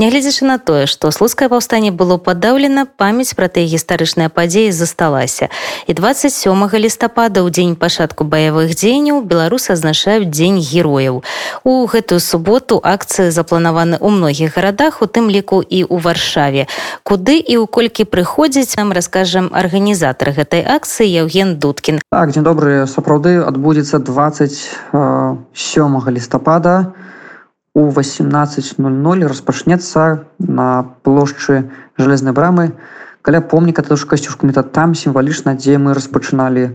Нягледзячы на тое, што слуцкае паўстанне было падаўлена, памяць пра тыя гістарычныя падзеі засталася. І 27 лістапада ў дзень пачатку баявых дзеянняў беларусы азначаюць дзень герояў. У гэтую суботу акцыі запланаваны ў многіх гарадах, у тым ліку і ў варшаве. Куды і ў колькі прыходзіць нам раскажам арганізатар гэтай акцыі Яўген Дудкін. Так, дзень добры сапраўды адбудзецца 27 лістапада у 18:00 распачнецца на плошчы жалезнай брамы. Каля помніка тож касцюшку мета. Там сімвалічна дзе мы распачыналі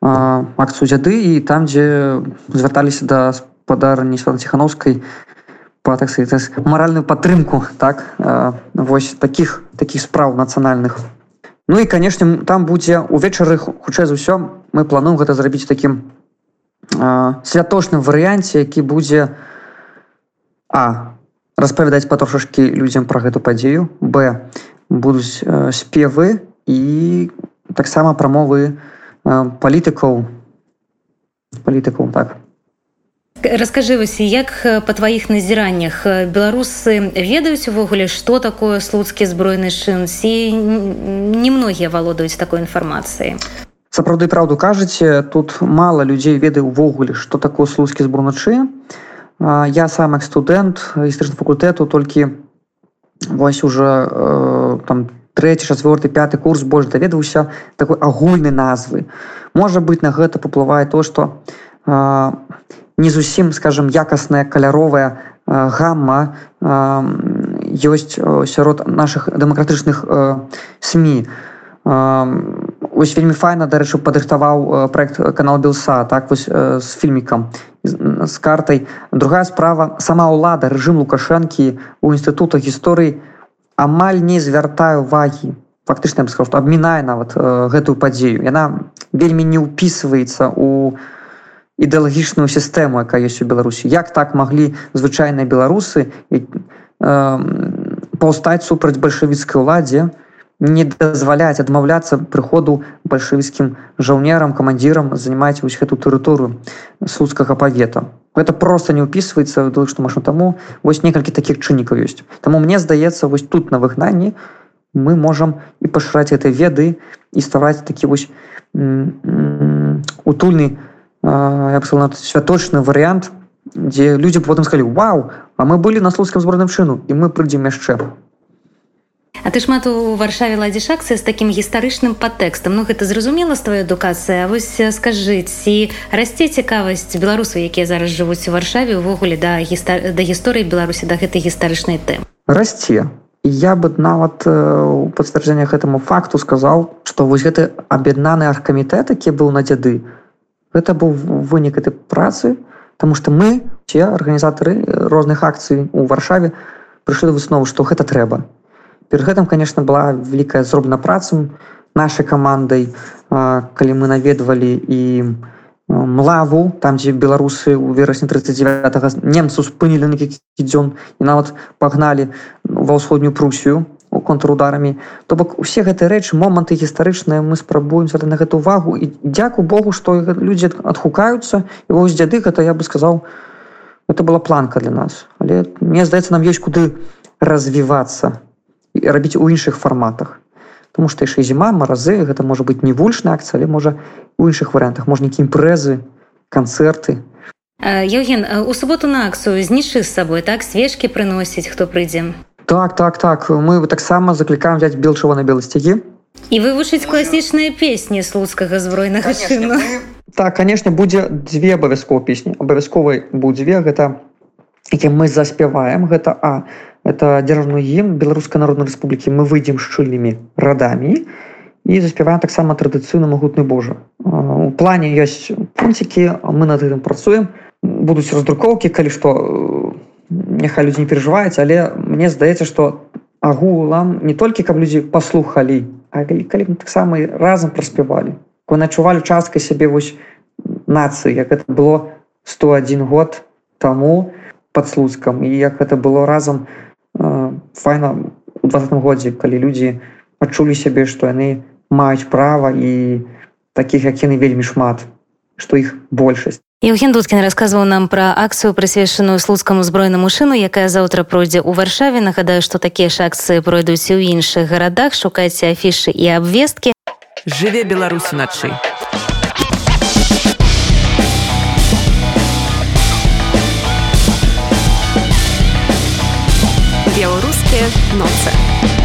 акцыю дзяды і там дзе звярталіся да спадарні ціхановскай по так маральную падтрымку так а, вось таких таких спраў нацыянальных. Ну і канешне там будзе увечары хутчэй за ўсё мы плануем гэта зрабіць таким святочным варыянце які будзе у а. Распавядаць патрошашкі людзям пра гэту падзею. Б. Будуць э, спевы і таксама прамовы э, палітыкаў. Палітыкаў так. Раскажы вось як па тваіх назіраннях беларусы ведаюць увогуле што такое слуцкі збройны шын? Ці немногія валодаюць такой інфармацыі сапраўды праўду кажаце тут мала людзей ведаю увогуле што такое слуцкі збруначы я сам як студэнт гістычного факультэту толькі вось уже э, там третий четверты пятый курс больш даведаўся такой агульнай назвы. Можа быть на гэта паплывае то что э, не зусім скажем якасная каляровая э, гамма э, ёсць сярод наших дэмакратычных э, сМ ось вельмі файна дарэчы падрыхтаваў проект канал белса так вось з фільмікам з картай. Другая справа сама ўлада рэжым лукашэнкі у інстытутах гісторыі амаль не звяртаю увагі фактычна скажу абмінае нават э, гэтую падзею. Яна вельмі не ўпісваецца у ідэалагічную сістэму якая ёсць у беларусі. Як так маглі звычайныя беларусы э, паўстаць супраць бальшавіцкай уладзе не дазваляць адмаўляцца прыходу бальшавіцкім жаўнерам камандзірам занимаць вось гэту тэрыторыю суцкага павета это просто не ўпісваецца то што машу таму вось некалькі такіх чыннікаў ёсць Таму мне здаецца вось тут на выгнанні мы можам і пашыраць этой веды і ставаць такі вось утульны святочны варыянт дзе людзі потым сказалі Вау а мы былі на слуцкім зборным чыну і мы прыйдзем яшчэ А ты шмат у варшаве ладзіш акцыя з такім гістарычным падтэкстам. Ну гэта зразумела з твоя адукацыя вось скажыць ці расце цікавасць беларусаў якія зараз жывуць у варшаве увогуле да гіста... да гісторыі беларусі да гэтай гістарычнай тэм расце. Я бы нават у пацвярджэннях гэтаму факту сказаў што вось гэты аб'яднаны аргкамітэт які быў на дзяды гэта быў вынік этой працы Таму што мы ці арганізатары розных акцый у варшаве прыйшлі выснову што гэта трэба перед гэтым конечно была великкая зробна працу нашай камандай калі мы наведвалі і млаву там дзе беларусы у верасні 39 немцу спынілі некалькі дзён і нават пагналі ва ўсходнюю прусію контрударамі. То бок усе гэтыя рэчы моманты гістарычныя мы спрабуем на гэту увагу і дзяку Богу што людзі адхукаюцца і вось дзяды гэта я бы сказаў это была планка для нас. Але мне здаецца нам ёсць куды развівацца рабіць у іншых фарматах Таму што яшчэ зіма маразы гэта можа быць не вульшная акцыя але можа у іншых варыянтах. Можна нейкі імпрэзы канцэрты. Евген у суботу на акцыю знічы з сабой так? Свежкі прыносіць хто прыйдзе? Так так так. Мы таксама заклікаем взять белчыва на беласцягі і вывучыць класічныя песні слуцкага збройнага чыну так канешне будзе дзве абавязкова песні. Абавязковай будзе дзве гэта які мы заспяваем гэта а это дзяржаўны гімн беларускай народнай рэспублікі мы выйдзем шчыльнымі радамі і заспяваем таксама традыцыйна магутны Божа у плане ёсць пунцікі мы над гэтым працуем. Будуць раздрукоўкі калі што няхай людзі не перажываюць але мне здаецца што агулам не толькі каб людзі паслухалі а калі, калі таксама разам праспявалі вы начувалі часткай сябе вось нацыі як это было 101 год таму под слуцкам і як гэта было разам файна у двадцатым годзе калі людзі адчулі сябе што яны маюць права і таких як яны вельмі шмат што іх большасць Евген Дудкін расказваў нам пра акцыю прысвечаную слуцкаму збройнаму шыну, якая заўтра пройдзе ў варшаве. Нагадаю, што такія ж акцыі пройдуць і ў іншых гарадах, шукайце афішы і абвесткі. Жыве Беларусь уначы. Беларускія ноцы.